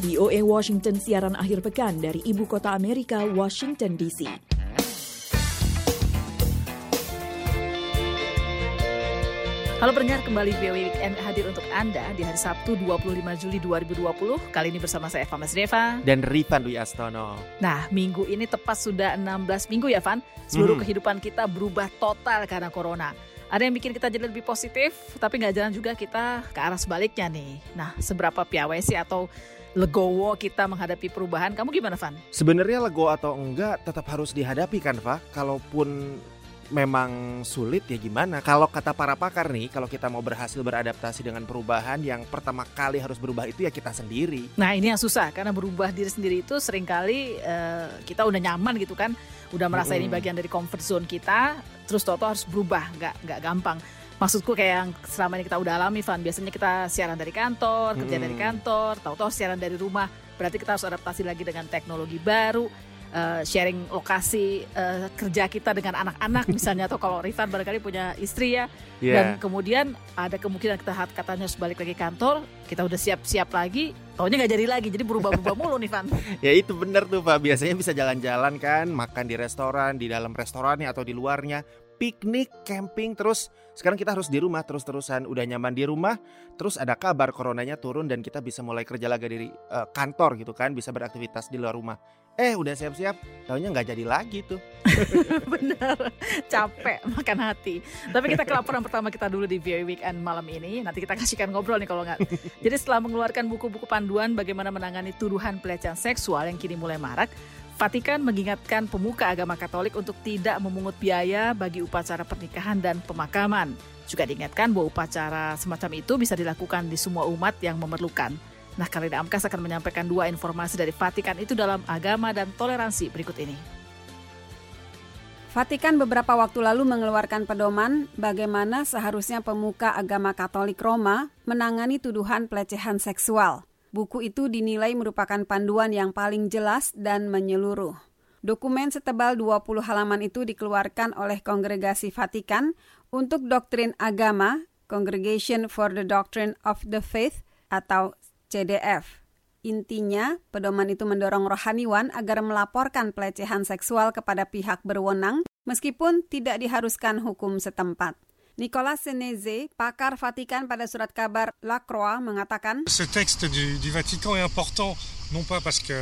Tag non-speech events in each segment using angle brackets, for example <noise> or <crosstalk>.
VOA Washington siaran akhir pekan dari ibu kota Amerika, Washington DC. Halo pendengar, kembali VOA Weekend hadir untuk Anda di hari Sabtu 25 Juli 2020. Kali ini bersama saya Eva Masdeva. Dan Rifan Dwi Astono. Nah, minggu ini tepat sudah 16 minggu ya, Van. Seluruh Hmm. kehidupan kita berubah total karena corona. Ada yang bikin kita jadi lebih positif, tapi nggak jalan juga kita ke arah sebaliknya nih. Nah, seberapa piawai sih atau legowo kita menghadapi perubahan? Kamu gimana, Van? Sebenarnya lego atau enggak tetap harus dihadapi kan, Fa? Kalaupun memang sulit ya gimana? Kalau kata para pakar nih, kalau kita mau berhasil beradaptasi dengan perubahan yang pertama kali harus berubah itu ya kita sendiri. Nah ini yang susah karena berubah diri sendiri itu sering kali eh, kita udah nyaman gitu kan, udah merasa ini Mm-mm. bagian dari comfort zone kita, terus toto harus berubah, nggak nggak gampang. Maksudku kayak yang selama ini kita udah alami, Van. Biasanya kita siaran dari kantor, kerja dari Mm-mm. kantor, tahu-tahu siaran dari rumah. Berarti kita harus adaptasi lagi dengan teknologi baru, eh, sharing lokasi eh, kerja kita dengan anak-anak <laughs> misalnya, atau kalau Rifan barangkali punya istri ya, dan Iya. kemudian ada kemungkinan kita hat- katanya harus balik lagi kantor, kita udah siap-siap lagi, taunya nggak jadi lagi, jadi berubah-ubah mulu nih Van. <laughs> Ya itu bener tuh Pak, biasanya bisa jalan-jalan kan, makan di restoran, di dalam restorannya atau di luarnya, piknik, camping, terus sekarang kita harus di rumah terus-terusan, udah nyaman di rumah, terus ada kabar coronanya turun dan kita bisa mulai kerja lagi dari eh, kantor gitu kan, bisa beraktivitas di luar rumah. Eh udah siap-siap, taunya nggak jadi lagi tuh. <laughs> Bener, capek makan hati. Tapi kita ke laporan pertama kita dulu di VOA Weekend malam ini. Nanti kita kasihkan ngobrol nih kalau nggak. Jadi setelah mengeluarkan buku-buku panduan bagaimana menangani tuduhan pelecehan seksual yang kini mulai marak, Vatikan mengingatkan pemuka agama Katolik untuk tidak memungut biaya bagi upacara pernikahan dan pemakaman. Juga diingatkan bahwa upacara semacam itu bisa dilakukan di semua umat yang memerlukan. Nah, Karina Amkas akan menyampaikan dua informasi dari Vatikan itu dalam agama dan toleransi berikut ini. Vatikan beberapa waktu lalu mengeluarkan pedoman bagaimana seharusnya pemuka agama Katolik Roma menangani tuduhan pelecehan seksual. Buku itu dinilai merupakan panduan yang paling jelas dan menyeluruh. Dokumen setebal 20 halaman itu dikeluarkan oleh Kongregasi Vatikan untuk doktrin agama, Congregation for the Doctrine of the Faith atau CDF. Intinya, pedoman itu mendorong rohaniwan agar melaporkan pelecehan seksual kepada pihak berwenang meskipun tidak diharuskan hukum setempat. Nicolas Seneze, pakar Vatikan pada surat kabar La Croix, mengatakan, Ce texte du, du Vatican est important, non pas parce qu'il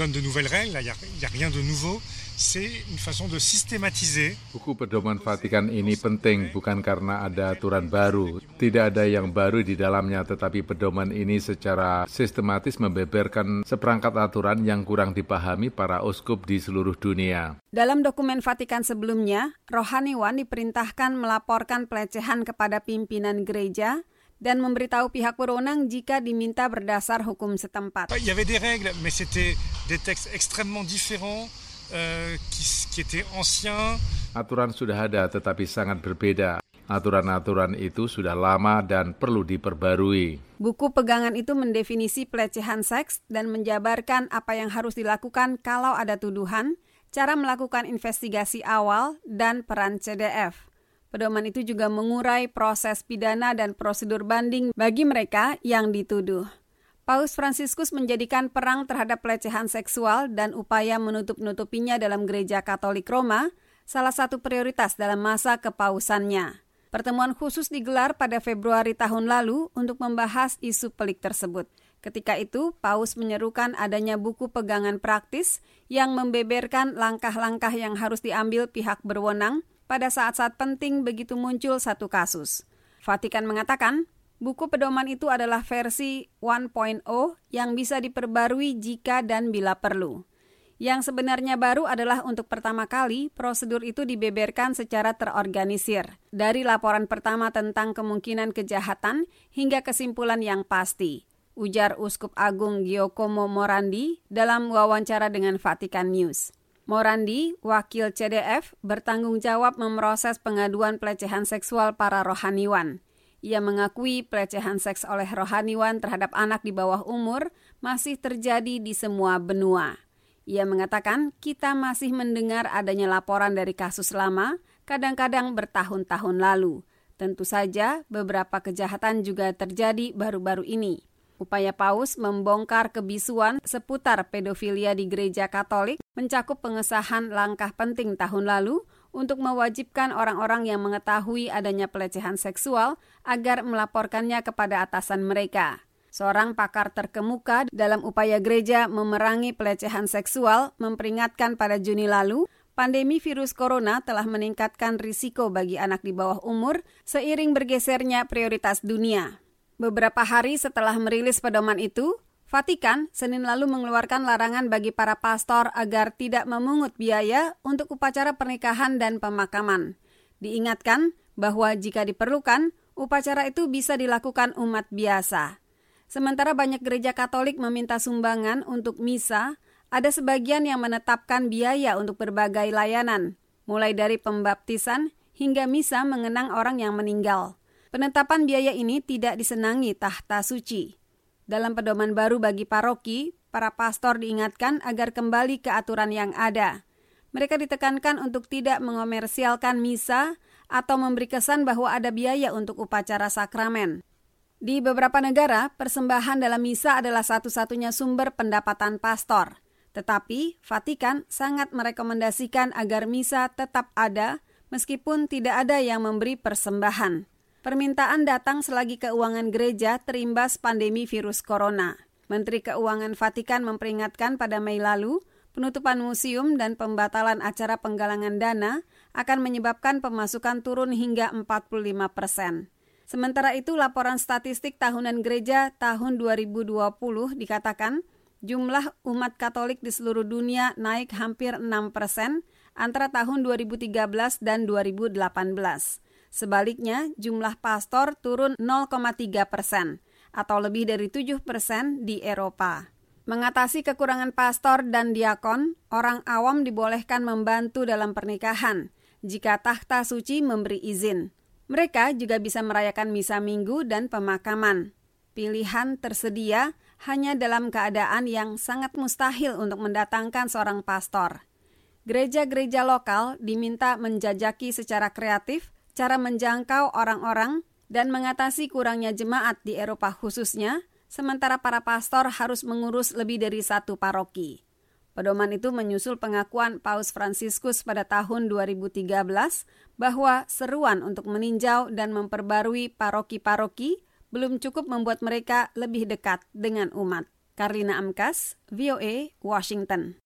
donne de nouvelles règles, il n'y a, a rien de nouveau, c'est une façon de systématiser Buku pedoman Vatikan ini penting bukan karena ada aturan baru. Tidak ada yang baru di dalamnya, tetapi pedoman ini secara sistematis membeberkan seperangkat aturan yang kurang dipahami para uskup di seluruh dunia. dalam dokumen Vatikan sebelumnya, rohaniwan diperintahkan melaporkan pelecehan kepada pimpinan gereja dan memberitahu pihak berwenang jika diminta berdasar hukum setempat. Il y avait des règles, mais c'était des textes extrêmement différents, euh, qui, qui étaient anciens, Aturan sudah ada tetapi sangat berbeda. Aturan-aturan itu sudah lama dan perlu diperbarui. Buku pegangan itu mendefinisi pelecehan seks dan menjabarkan apa yang harus dilakukan kalau ada tuduhan, cara melakukan investigasi awal, dan peran CDF. Pedoman itu juga mengurai proses pidana dan prosedur banding bagi mereka yang dituduh. Paus Fransiskus menjadikan perang terhadap pelecehan seksual dan upaya menutup-nutupinya dalam gereja Katolik Roma salah satu prioritas dalam masa kepausannya. Pertemuan khusus digelar pada Februari tahun lalu untuk membahas isu pelik tersebut. Ketika itu, Paus menyerukan adanya buku pegangan praktis yang membeberkan langkah-langkah yang harus diambil pihak berwenang pada saat-saat penting begitu muncul satu kasus. Vatikan mengatakan, buku pedoman itu adalah versi 1.0 yang bisa diperbarui jika dan bila perlu. Yang sebenarnya baru adalah untuk pertama kali prosedur itu dibeberkan secara terorganisir, dari laporan pertama tentang kemungkinan kejahatan hingga kesimpulan yang pasti, ujar Uskup Agung Giacomo Morandi dalam wawancara dengan Vatikan News. Morandi, wakil CDF, bertanggung jawab memproses pengaduan pelecehan seksual para rohaniwan. Ia mengakui pelecehan seks oleh rohaniwan terhadap anak di bawah umur masih terjadi di semua benua. Ia mengatakan kita masih mendengar adanya laporan dari kasus lama, kadang-kadang bertahun-tahun lalu. Tentu saja beberapa kejahatan juga terjadi baru-baru ini. Upaya Paus membongkar kebisuan seputar pedofilia di gereja Katolik mencakup pengesahan langkah penting tahun lalu untuk mewajibkan orang-orang yang mengetahui adanya pelecehan seksual agar melaporkannya kepada atasan mereka. Seorang pakar terkemuka dalam upaya gereja memerangi pelecehan seksual memperingatkan pada Juni lalu pandemi virus corona telah meningkatkan risiko bagi anak di bawah umur seiring bergesernya prioritas dunia. Beberapa hari setelah merilis pedoman itu, Vatikan Senin lalu mengeluarkan larangan bagi para pastor agar tidak memungut biaya untuk upacara pernikahan dan pemakaman. Diingatkan bahwa jika diperlukan, upacara itu bisa dilakukan umat biasa. Sementara banyak gereja Katolik meminta sumbangan untuk misa, ada sebagian yang menetapkan biaya untuk berbagai layanan, mulai dari pembaptisan hingga misa mengenang orang yang meninggal. Penetapan biaya ini tidak disenangi tahta suci. Dalam pedoman baru bagi paroki, para pastor diingatkan agar kembali ke aturan yang ada. Mereka ditekankan untuk tidak mengomersialkan misa atau memberi kesan bahwa ada biaya untuk upacara sakramen. Di beberapa negara, persembahan dalam misa adalah satu-satunya sumber pendapatan pastor. Tetapi, Vatikan sangat merekomendasikan agar misa tetap ada meskipun tidak ada yang memberi persembahan. Permintaan datang selagi keuangan gereja terimbas pandemi virus corona. Menteri Keuangan Vatikan memperingatkan pada Mei lalu, penutupan museum dan pembatalan acara penggalangan dana akan menyebabkan pemasukan turun hingga 45 persen. Sementara itu, laporan statistik tahunan gereja tahun 2020 dikatakan jumlah umat Katolik di seluruh dunia naik hampir 6 persen antara tahun 2013 dan 2018. Sebaliknya, jumlah pastor turun 0,3 persen atau lebih dari 7 persen di Eropa. Mengatasi kekurangan pastor dan diakon, orang awam dibolehkan membantu dalam pernikahan jika tahta suci memberi izin. Mereka juga bisa merayakan misa minggu dan pemakaman. Pilihan tersedia hanya dalam keadaan yang sangat mustahil untuk mendatangkan seorang pastor. Gereja-gereja lokal diminta menjajaki secara kreatif cara menjangkau orang-orang dan mengatasi kurangnya jemaat di Eropa khususnya, sementara para pastor harus mengurus lebih dari satu paroki. Pedoman itu menyusul pengakuan Paus Fransiskus pada tahun 2013 bahwa seruan untuk meninjau dan memperbarui paroki-paroki belum cukup membuat mereka lebih dekat dengan umat. Karlina Amkas, VOA, Washington.